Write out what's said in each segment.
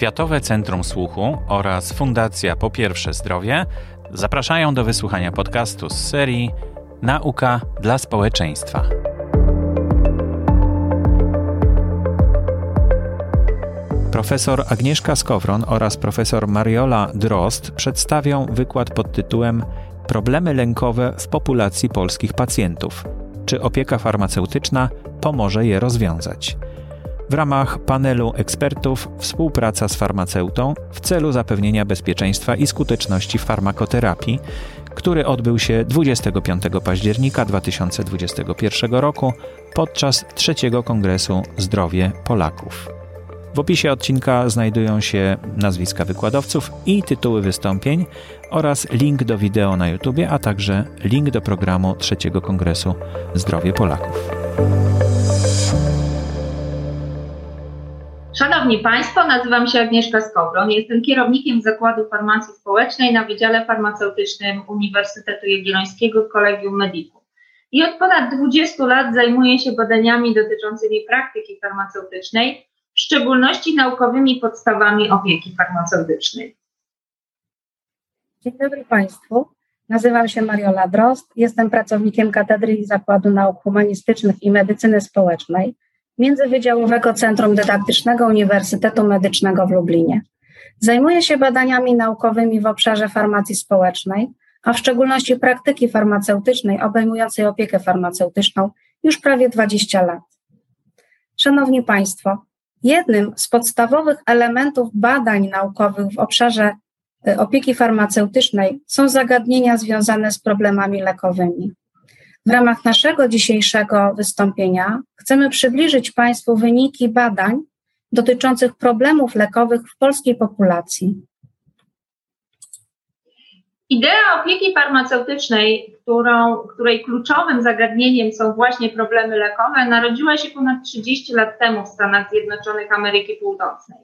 Światowe Centrum Słuchu oraz Fundacja Po Pierwsze Zdrowie zapraszają do wysłuchania podcastu z serii Nauka dla społeczeństwa. Profesor Agnieszka Skowron oraz profesor Mariola Drost przedstawią wykład pod tytułem Problemy lękowe w populacji polskich pacjentów. Czy opieka farmaceutyczna pomoże je rozwiązać? W ramach panelu ekspertów współpraca z farmaceutą w celu zapewnienia bezpieczeństwa i skuteczności farmakoterapii, który odbył się 25 października 2021 roku podczas trzeciego kongresu Zdrowie Polaków. W opisie odcinka znajdują się nazwiska wykładowców i tytuły wystąpień oraz link do wideo na YouTube, a także link do programu trzeciego kongresu Zdrowie Polaków. Szanowni Państwo, nazywam się Agnieszka Skowron. Jestem kierownikiem Zakładu Farmacji Społecznej na Wydziale Farmaceutycznym Uniwersytetu Jagiellońskiego Kolegium Medików. I od ponad 20 lat zajmuję się badaniami dotyczącymi praktyki farmaceutycznej, w szczególności naukowymi podstawami opieki farmaceutycznej. Dzień dobry Państwu. Nazywam się Mariola Drost. Jestem pracownikiem Katedry Zakładu Nauk Humanistycznych i Medycyny Społecznej Międzywydziałowego Centrum Dydaktycznego Uniwersytetu Medycznego w Lublinie. Zajmuję się badaniami naukowymi w obszarze farmacji społecznej, a w szczególności praktyki farmaceutycznej obejmującej opiekę farmaceutyczną już prawie 20 lat. Szanowni Państwo, jednym z podstawowych elementów badań naukowych w obszarze y, opieki farmaceutycznej są zagadnienia związane z problemami lekowymi. W ramach naszego dzisiejszego wystąpienia chcemy przybliżyć Państwu wyniki badań dotyczących problemów lekowych w polskiej populacji. Idea opieki farmaceutycznej, którą, której kluczowym zagadnieniem są właśnie problemy lekowe, narodziła się ponad 30 lat temu w Stanach Zjednoczonych Ameryki Północnej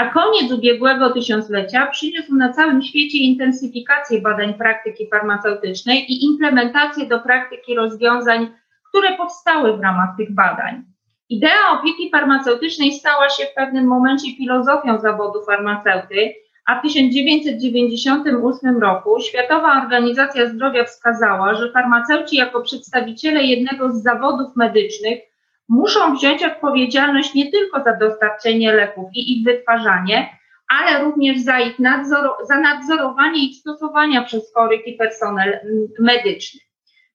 a koniec ubiegłego tysiąclecia przyniósł na całym świecie intensyfikację badań praktyki farmaceutycznej i implementację do praktyki rozwiązań, które powstały w ramach tych badań. Idea opieki farmaceutycznej stała się w pewnym momencie filozofią zawodu farmaceuty, a w 1998 roku Światowa Organizacja Zdrowia wskazała, że farmaceuci jako przedstawiciele jednego z zawodów medycznych muszą wziąć odpowiedzialność nie tylko za dostarczenie leków i ich wytwarzanie, ale również za ich nadzor, za nadzorowanie ich stosowania przez chorych i personel medyczny.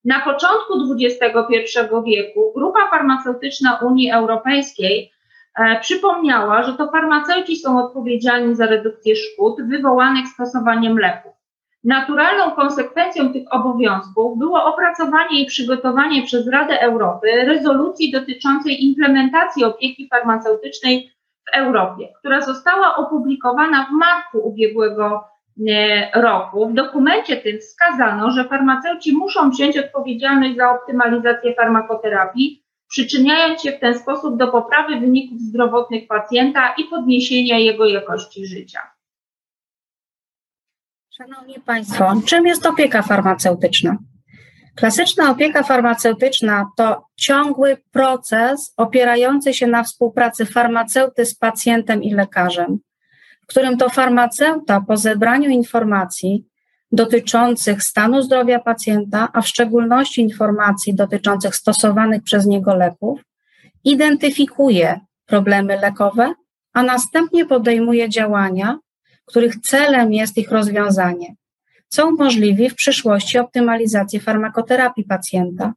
Na początku XXI wieku grupa farmaceutyczna Unii Europejskiej e, przypomniała, że to farmaceuci są odpowiedzialni za redukcję szkód wywołanych stosowaniem leków. Naturalną konsekwencją tych obowiązków było opracowanie i przygotowanie przez Radę Europy rezolucji dotyczącej implementacji opieki farmaceutycznej w Europie, która została opublikowana w marcu ubiegłego e, roku. W dokumencie tym wskazano, że farmaceuci muszą wziąć odpowiedzialność za optymalizację farmakoterapii, przyczyniając się w ten sposób do poprawy wyników zdrowotnych pacjenta i podniesienia jego jakości życia. Szanowni Państwo, czym jest opieka farmaceutyczna? Klasyczna opieka farmaceutyczna to ciągły proces opierający się na współpracy farmaceuty z pacjentem i lekarzem, w którym to farmaceuta po zebraniu informacji dotyczących stanu zdrowia pacjenta, a w szczególności informacji dotyczących stosowanych przez niego leków, identyfikuje problemy lekowe, a następnie podejmuje działania których celem jest ich rozwiązanie, co umożliwi w przyszłości optymalizację farmakoterapii pacjenta.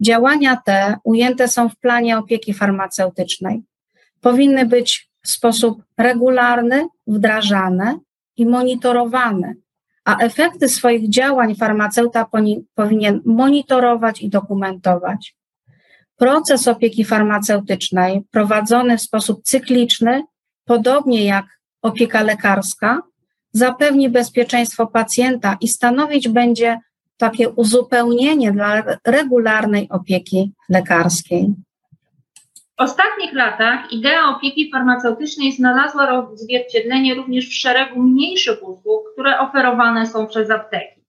Działania te ujęte są w planie opieki farmaceutycznej. Powinny być w sposób regularny wdrażane i monitorowane, a efekty swoich działań farmaceuta powinien monitorować i dokumentować. Proces opieki farmaceutycznej prowadzony w sposób cykliczny, podobnie jak opieka lekarska zapewni bezpieczeństwo pacjenta i stanowić będzie takie uzupełnienie dla regularnej opieki lekarskiej. W ostatnich latach idea opieki farmaceutycznej znalazła odzwierciedlenie również w szeregu mniejszych usług, które oferowane są przez apteki.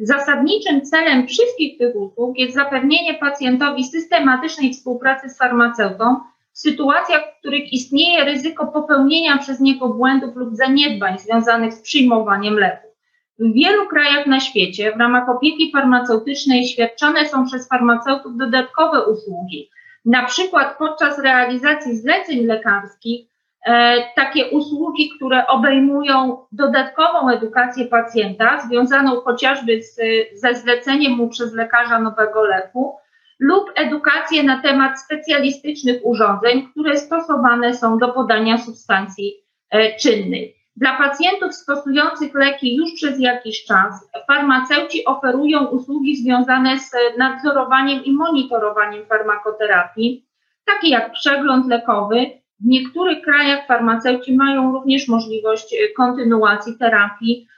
Zasadniczym celem wszystkich tych usług jest zapewnienie pacjentowi systematycznej współpracy z farmaceutą sytuacjach, w których istnieje ryzyko popełnienia przez niego błędów lub zaniedbań związanych z przyjmowaniem leków. W wielu krajach na świecie w ramach opieki farmaceutycznej świadczone są przez farmaceutów dodatkowe usługi. Na przykład podczas realizacji zleceń lekarskich e, takie usługi, które obejmują dodatkową edukację pacjenta, związaną chociażby z, ze zleceniem mu przez lekarza nowego leku, lub edukację na temat specjalistycznych urządzeń, które stosowane są do podania substancji e, czynnych. Dla pacjentów stosujących leki już przez jakiś czas farmaceuci oferują usługi związane z nadzorowaniem i monitorowaniem farmakoterapii, takie jak przegląd lekowy. W niektórych krajach farmaceuci mają również możliwość kontynuacji terapii E,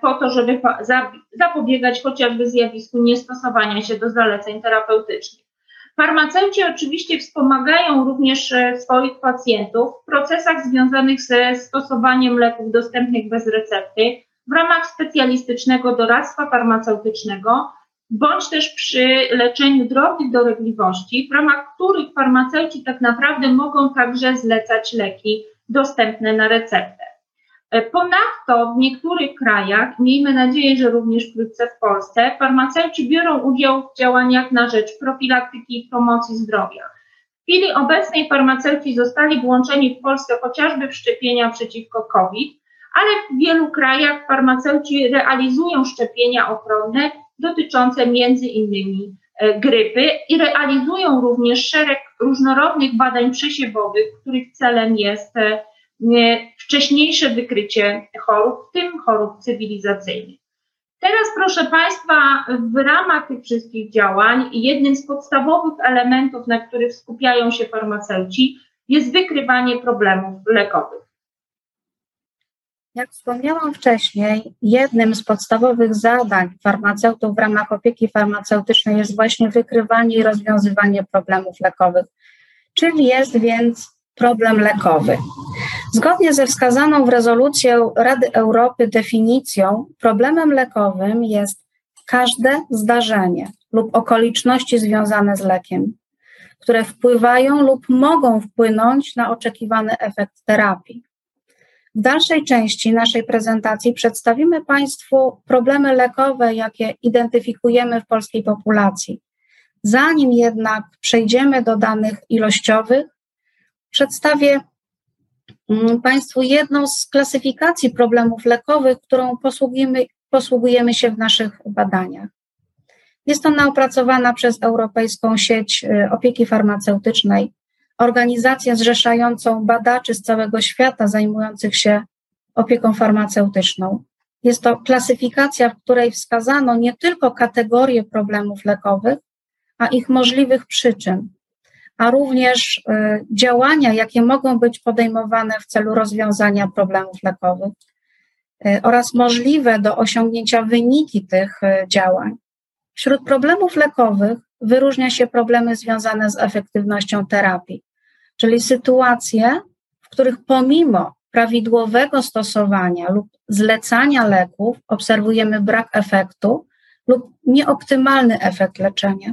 po to, żeby zapobiegać chociażby zjawisku niestosowania się do zaleceń terapeutycznych. Farmaceuci oczywiście wspomagają również e, swoich pacjentów w procesach związanych ze stosowaniem leków dostępnych bez recepty w ramach specjalistycznego doradztwa farmaceutycznego, bądź też przy leczeniu drobnych dolegliwości, w ramach których farmaceuci tak naprawdę mogą także zlecać leki dostępne na receptę. E, ponadto w niektórych krajach, miejmy nadzieję, że również wkrótce w Polsce, farmaceuci biorą udział w działaniach na rzecz profilaktyki i promocji zdrowia. W chwili obecnej farmaceuci zostali włączeni w Polsce chociażby w szczepienia przeciwko COVID, ale w wielu krajach farmaceuci realizują szczepienia ochronne dotyczące między innymi e, grypy i realizują również szereg różnorodnych badań przesiewowych, których celem jest e, wcześniejsze wykrycie chorób, w tym chorób cywilizacyjnych. Teraz, proszę Państwa, w ramach tych wszystkich działań jednym z podstawowych elementów, na których skupiają się farmaceuci, jest wykrywanie problemów lekowych. Jak wspomniałam wcześniej, jednym z podstawowych zadań farmaceutów w ramach opieki farmaceutycznej jest właśnie wykrywanie i rozwiązywanie problemów lekowych, czyli jest więc problem lekowy. Zgodnie ze wskazaną w rezolucji Rady Europy definicją, problemem lekowym jest każde zdarzenie lub okoliczności związane z lekiem, które wpływają lub mogą wpłynąć na oczekiwany efekt terapii. W dalszej części naszej prezentacji przedstawimy Państwu problemy lekowe, jakie identyfikujemy w polskiej populacji. Zanim jednak przejdziemy do danych ilościowych, przedstawię Państwu jedną z klasyfikacji problemów lekowych, którą posługujemy, posługujemy się w naszych badaniach. Jest ona opracowana przez Europejską Sieć y, Opieki Farmaceutycznej, organizację zrzeszającą badaczy z całego świata zajmujących się opieką farmaceutyczną. Jest to klasyfikacja, w której wskazano nie tylko kategorie problemów lekowych, a ich możliwych przyczyn, a również y, działania, jakie mogą być podejmowane w celu rozwiązania problemów lekowych y, oraz możliwe do osiągnięcia wyniki tych y, działań. Wśród problemów lekowych wyróżnia się problemy związane z efektywnością terapii, czyli sytuacje, w których pomimo prawidłowego stosowania lub zlecania leków obserwujemy brak efektu lub nieoptymalny efekt leczenia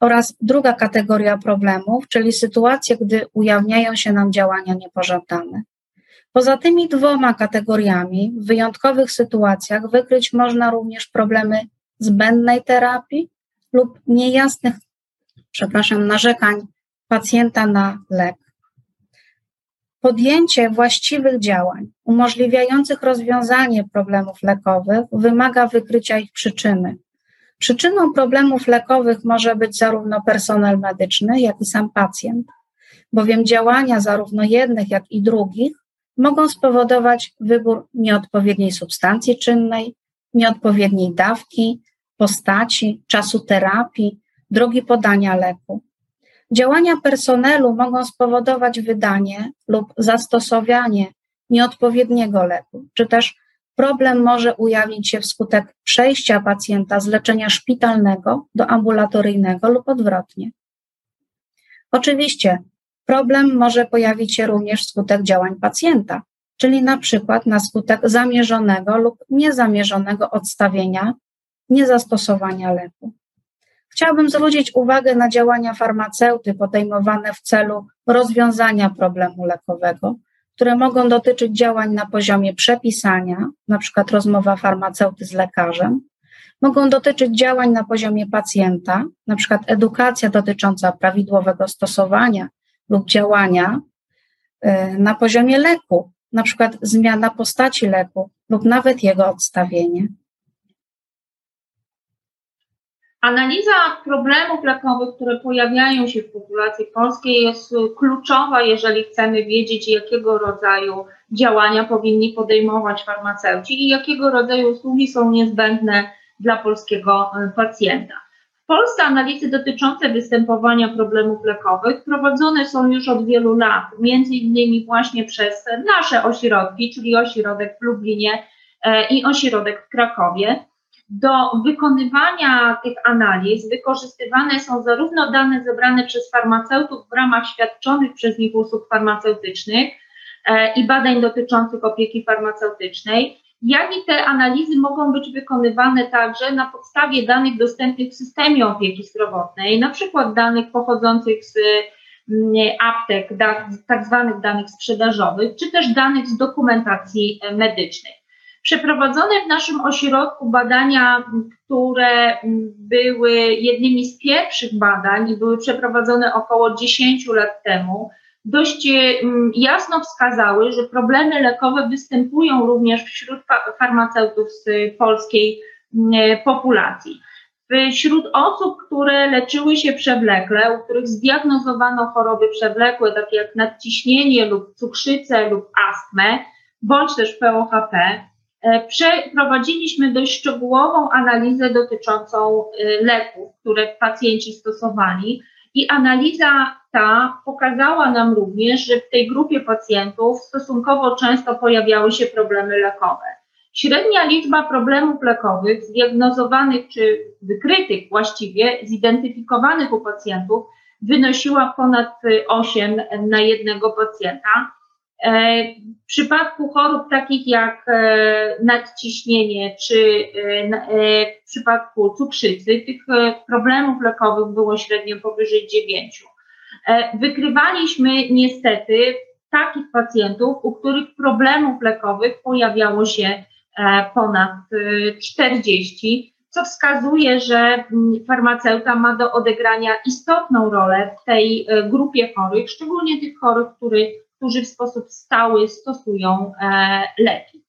oraz druga kategoria problemów, czyli sytuacje, gdy ujawniają się nam działania niepożądane. Poza tymi dwoma kategoriami, w wyjątkowych sytuacjach wykryć można również problemy zbędnej terapii lub niejasnych, przepraszam, narzekań pacjenta na lek. Podjęcie właściwych działań umożliwiających rozwiązanie problemów lekowych wymaga wykrycia ich przyczyny, Przyczyną problemów lekowych może być zarówno personel medyczny, jak i sam pacjent, bowiem działania zarówno jednych, jak i drugich mogą spowodować wybór nieodpowiedniej substancji czynnej, nieodpowiedniej dawki, postaci, czasu terapii, drogi podania leku. Działania personelu mogą spowodować wydanie lub zastosowanie nieodpowiedniego leku, czy też Problem może ujawnić się wskutek przejścia pacjenta z leczenia szpitalnego do ambulatoryjnego lub odwrotnie. Oczywiście problem może pojawić się również wskutek działań pacjenta, czyli na przykład na skutek zamierzonego lub niezamierzonego odstawienia, niezastosowania leku. Chciałabym zwrócić uwagę na działania farmaceuty podejmowane w celu rozwiązania problemu lekowego, które mogą dotyczyć działań na poziomie przepisania, na przykład rozmowa farmaceuty z lekarzem, mogą dotyczyć działań na poziomie pacjenta, na przykład edukacja dotycząca prawidłowego stosowania lub działania y, na poziomie leku, na przykład zmiana postaci leku lub nawet jego odstawienie. Analiza problemów lekowych, które pojawiają się w populacji polskiej jest kluczowa, jeżeli chcemy wiedzieć, jakiego rodzaju działania powinni podejmować farmaceuci i jakiego rodzaju usługi są niezbędne dla polskiego e, pacjenta. W Polsce analizy dotyczące występowania problemów lekowych prowadzone są już od wielu lat, między innymi właśnie przez nasze ośrodki, czyli ośrodek w Lublinie e, i ośrodek w Krakowie. Do wykonywania tych analiz wykorzystywane są zarówno dane zebrane przez farmaceutów w ramach świadczonych przez nich usług farmaceutycznych e, i badań dotyczących opieki farmaceutycznej, jak i te analizy mogą być wykonywane także na podstawie danych dostępnych w systemie opieki zdrowotnej, na przykład danych pochodzących z mm, aptek, tak zwanych danych sprzedażowych, czy też danych z dokumentacji e, medycznej. Przeprowadzone w naszym ośrodku badania, które były jednymi z pierwszych badań i były przeprowadzone około 10 lat temu, dość jasno wskazały, że problemy lekowe występują również wśród farmaceutów z polskiej populacji. Wśród osób, które leczyły się przewlekle, u których zdiagnozowano choroby przewlekłe, takie jak nadciśnienie lub cukrzycę lub astmę, bądź też POHP, E, przeprowadziliśmy dość szczegółową analizę dotyczącą e, leków, które pacjenci stosowali, i analiza ta pokazała nam również, że w tej grupie pacjentów stosunkowo często pojawiały się problemy lekowe. Średnia liczba problemów lekowych zdiagnozowanych czy wykrytych właściwie, zidentyfikowanych u pacjentów wynosiła ponad 8 na jednego pacjenta. E, w przypadku chorób takich jak e, nadciśnienie czy e, w przypadku cukrzycy, tych problemów lekowych było średnio powyżej 9. Wykrywaliśmy niestety takich pacjentów, u których problemów lekowych pojawiało się ponad 40, co wskazuje, że farmaceuta ma do odegrania istotną rolę w tej grupie chorych, szczególnie tych chorych, których którzy w sposób stały stosują e, leki.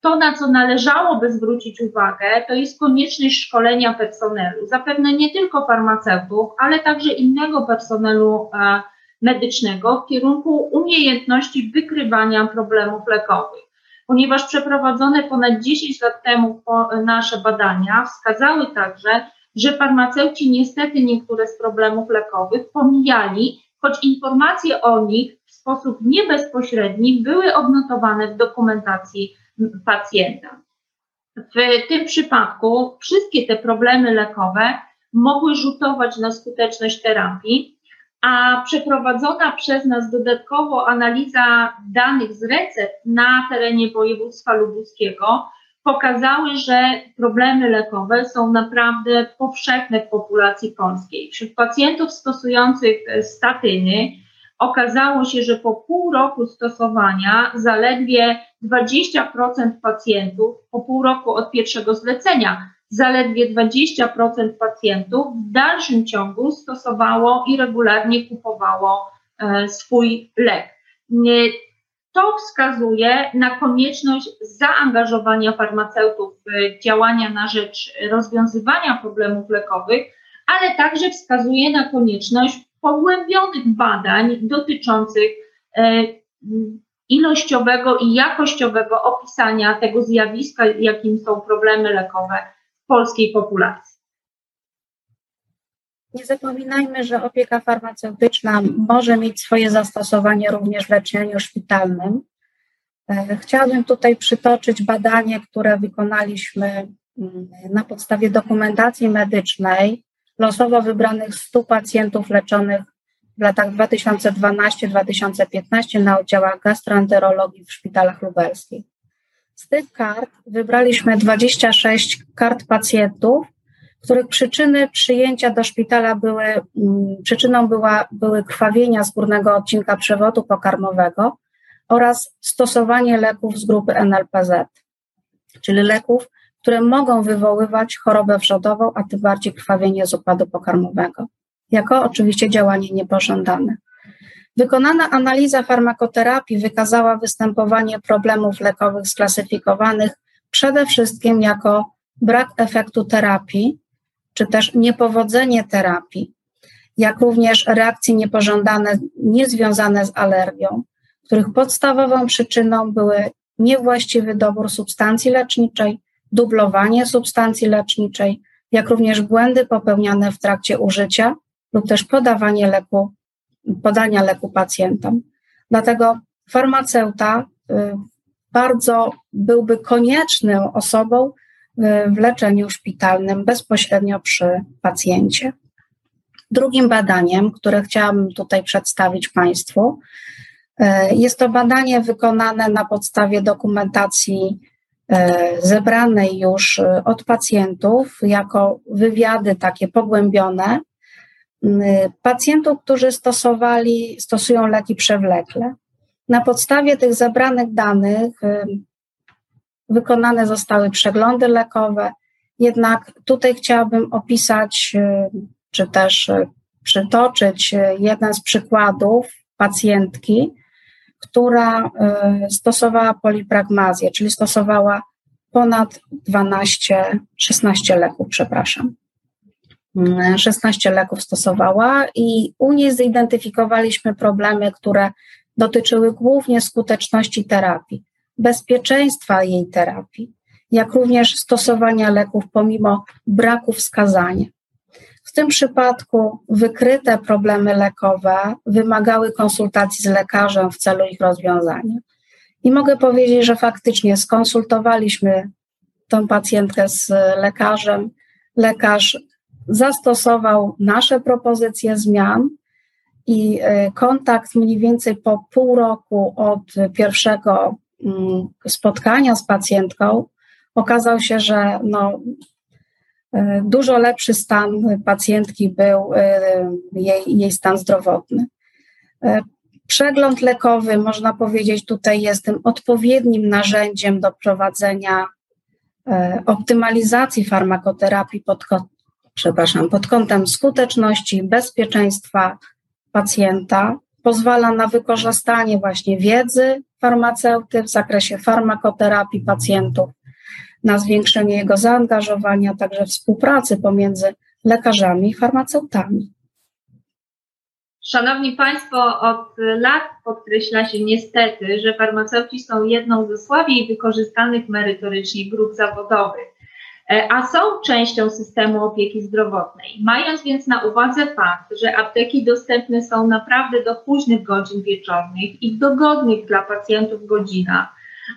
To, na co należałoby zwrócić uwagę, to jest konieczność szkolenia personelu, zapewne nie tylko farmaceutów, ale także innego personelu e, medycznego w kierunku umiejętności wykrywania problemów lekowych. Ponieważ przeprowadzone ponad 10 lat temu nasze badania wskazały także, że farmaceuci niestety niektóre z problemów lekowych pomijali choć informacje o nich w sposób niebezpośredni były odnotowane w dokumentacji pacjenta. W tym przypadku wszystkie te problemy lekowe mogły rzutować na skuteczność terapii, a przeprowadzona przez nas dodatkowo analiza danych z recept na terenie województwa lubuskiego pokazały, że problemy lekowe są naprawdę powszechne w populacji polskiej. Wśród pacjentów stosujących statyny okazało się, że po pół roku stosowania zaledwie 20% pacjentów, po pół roku od pierwszego zlecenia, zaledwie 20% pacjentów w dalszym ciągu stosowało i regularnie kupowało e, swój lek. To wskazuje na konieczność zaangażowania farmaceutów w działania na rzecz rozwiązywania problemów lekowych, ale także wskazuje na konieczność pogłębionych badań dotyczących e, ilościowego i jakościowego opisania tego zjawiska, jakim są problemy lekowe w polskiej populacji. Nie zapominajmy, że opieka farmaceutyczna może mieć swoje zastosowanie również w leczeniu szpitalnym. E, chciałabym tutaj przytoczyć badanie, które wykonaliśmy mm, na podstawie dokumentacji medycznej losowo wybranych 100 pacjentów leczonych w latach 2012-2015 na oddziałach gastroenterologii w szpitalach lubelskich. Z tych kart wybraliśmy 26 kart pacjentów, których przyczyny przyjęcia do szpitala były, mm, przyczyną była, były krwawienia z górnego odcinka przewodu pokarmowego oraz stosowanie leków z grupy NLPZ, czyli leków, które mogą wywoływać chorobę wrzodową, a tym bardziej krwawienie z układu pokarmowego, jako oczywiście działanie niepożądane. Wykonana analiza farmakoterapii wykazała występowanie problemów lekowych sklasyfikowanych przede wszystkim jako brak efektu terapii, czy też niepowodzenie terapii, jak również reakcje niepożądane niezwiązane z alergią, których podstawową przyczyną były niewłaściwy dobór substancji leczniczej, dublowanie substancji leczniczej, jak również błędy popełniane w trakcie użycia lub też podawanie leku, podania leku pacjentom. Dlatego farmaceuta y, bardzo byłby konieczną osobą w leczeniu szpitalnym bezpośrednio przy pacjencie. Drugim badaniem, które chciałabym tutaj przedstawić Państwu, e, jest to badanie wykonane na podstawie dokumentacji e, zebranej już od pacjentów jako wywiady takie pogłębione pacjentów, którzy stosowali, stosują leki przewlekle. Na podstawie tych zebranych danych wykonane zostały przeglądy lekowe, jednak tutaj chciałabym opisać, y, czy też y, przytoczyć y, jeden z przykładów pacjentki, która stosowała polipragmazję, czyli stosowała ponad 12, 16 leków, przepraszam. 16 mm, leków stosowała i u niej zidentyfikowaliśmy problemy, które dotyczyły głównie skuteczności terapii bezpieczeństwa jej terapii, jak również stosowania leków pomimo braku wskazania. W tym przypadku wykryte problemy lekowe wymagały konsultacji z lekarzem w celu ich rozwiązania. I mogę powiedzieć, że faktycznie skonsultowaliśmy tą pacjentkę z lekarzem. Lekarz zastosował nasze propozycje zmian i e, kontakt mniej więcej po pół roku od pierwszego spotkania z pacjentką okazał się, że no, e, dużo lepszy stan pacjentki był e, jej, jej stan zdrowotny. E, przegląd lekowy, można powiedzieć, tutaj jest tym odpowiednim narzędziem do prowadzenia optymalizacji farmakoterapii pod, przepraszam, pod kątem skuteczności, bezpieczeństwa pacjenta, pozwala na wykorzystanie właśnie wiedzy farmaceuty w zakresie farmakoterapii pacjentów, na zwiększenie jego zaangażowania, także współpracy pomiędzy lekarzami i farmaceutami. Szanowni Państwo, od lat podkreśla się niestety, że farmaceuci są jedną ze słabiej wykorzystanych merytorycznie grup zawodowych. E, a są częścią systemu opieki zdrowotnej. Mając więc na uwadze fakt, że apteki dostępne są naprawdę do późnych godzin wieczornych i w dogodnych dla pacjentów godzinach,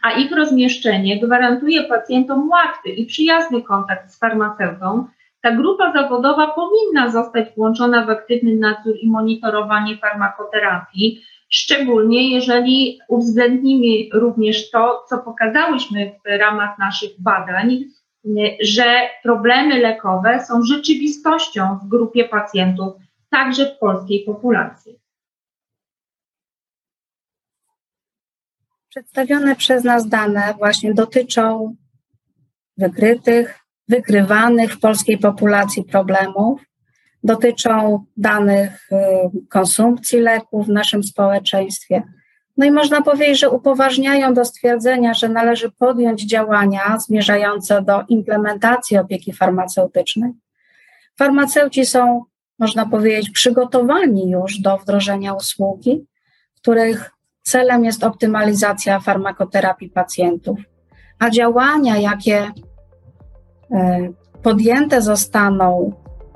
a ich rozmieszczenie gwarantuje pacjentom łatwy i przyjazny kontakt z farmaceutą, ta grupa zawodowa powinna zostać włączona w aktywny nadzór i monitorowanie farmakoterapii, szczególnie jeżeli uwzględnimy również to, co pokazałyśmy w ramach naszych badań, że problemy lekowe są rzeczywistością w grupie pacjentów, także w polskiej populacji. Przedstawione przez nas dane właśnie dotyczą wykrytych, wykrywanych w polskiej populacji problemów, dotyczą danych y, konsumpcji leków w naszym społeczeństwie, no i można powiedzieć, że upoważniają do stwierdzenia, że należy podjąć działania zmierzające do implementacji opieki farmaceutycznej. Farmaceuci są, można powiedzieć, przygotowani już do wdrożenia usługi, których celem jest optymalizacja farmakoterapii pacjentów, a działania, jakie e, podjęte zostaną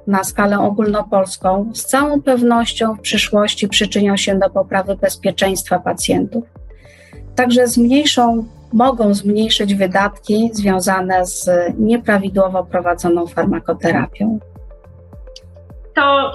na skalę ogólnopolską z całą pewnością w przyszłości przyczynią się do poprawy bezpieczeństwa pacjentów. Także zmniejszą, mogą zmniejszyć wydatki związane z nieprawidłowo prowadzoną farmakoterapią. To,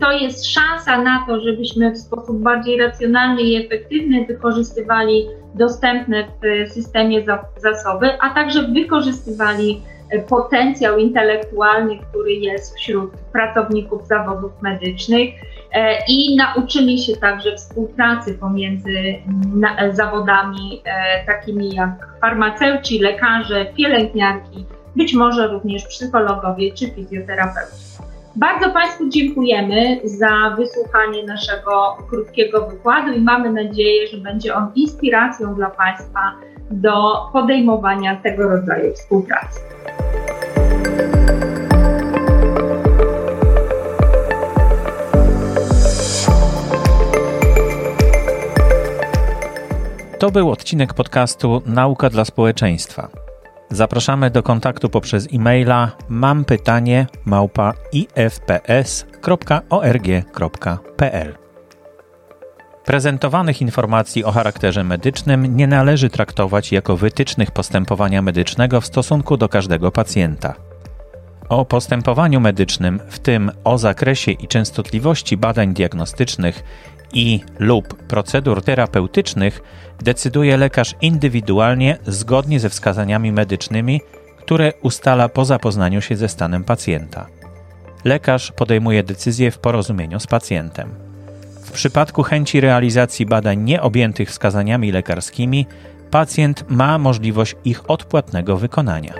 to jest szansa na to, żebyśmy w sposób bardziej racjonalny i efektywny wykorzystywali dostępne w systemie zasoby, a także wykorzystywali potencjał intelektualny, który jest wśród pracowników zawodów medycznych i nauczyli się także współpracy pomiędzy zawodami takimi jak farmaceuci, lekarze, pielęgniarki, być może również psychologowie czy fizjoterapeuci. Bardzo Państwu dziękujemy za wysłuchanie naszego krótkiego wykładu i mamy nadzieję, że będzie on inspiracją dla Państwa do podejmowania tego rodzaju współpracy. To był odcinek podcastu Nauka dla społeczeństwa. Zapraszamy do kontaktu poprzez e-maila mam pytanie ifps.org.pl. Prezentowanych informacji o charakterze medycznym nie należy traktować jako wytycznych postępowania medycznego w stosunku do każdego pacjenta. O postępowaniu medycznym, w tym o zakresie i częstotliwości badań diagnostycznych i lub procedur terapeutycznych decyduje lekarz indywidualnie zgodnie ze wskazaniami medycznymi, które ustala po zapoznaniu się ze stanem pacjenta. Lekarz podejmuje decyzję w porozumieniu z pacjentem. W przypadku chęci realizacji badań nieobjętych wskazaniami lekarskimi, pacjent ma możliwość ich odpłatnego wykonania.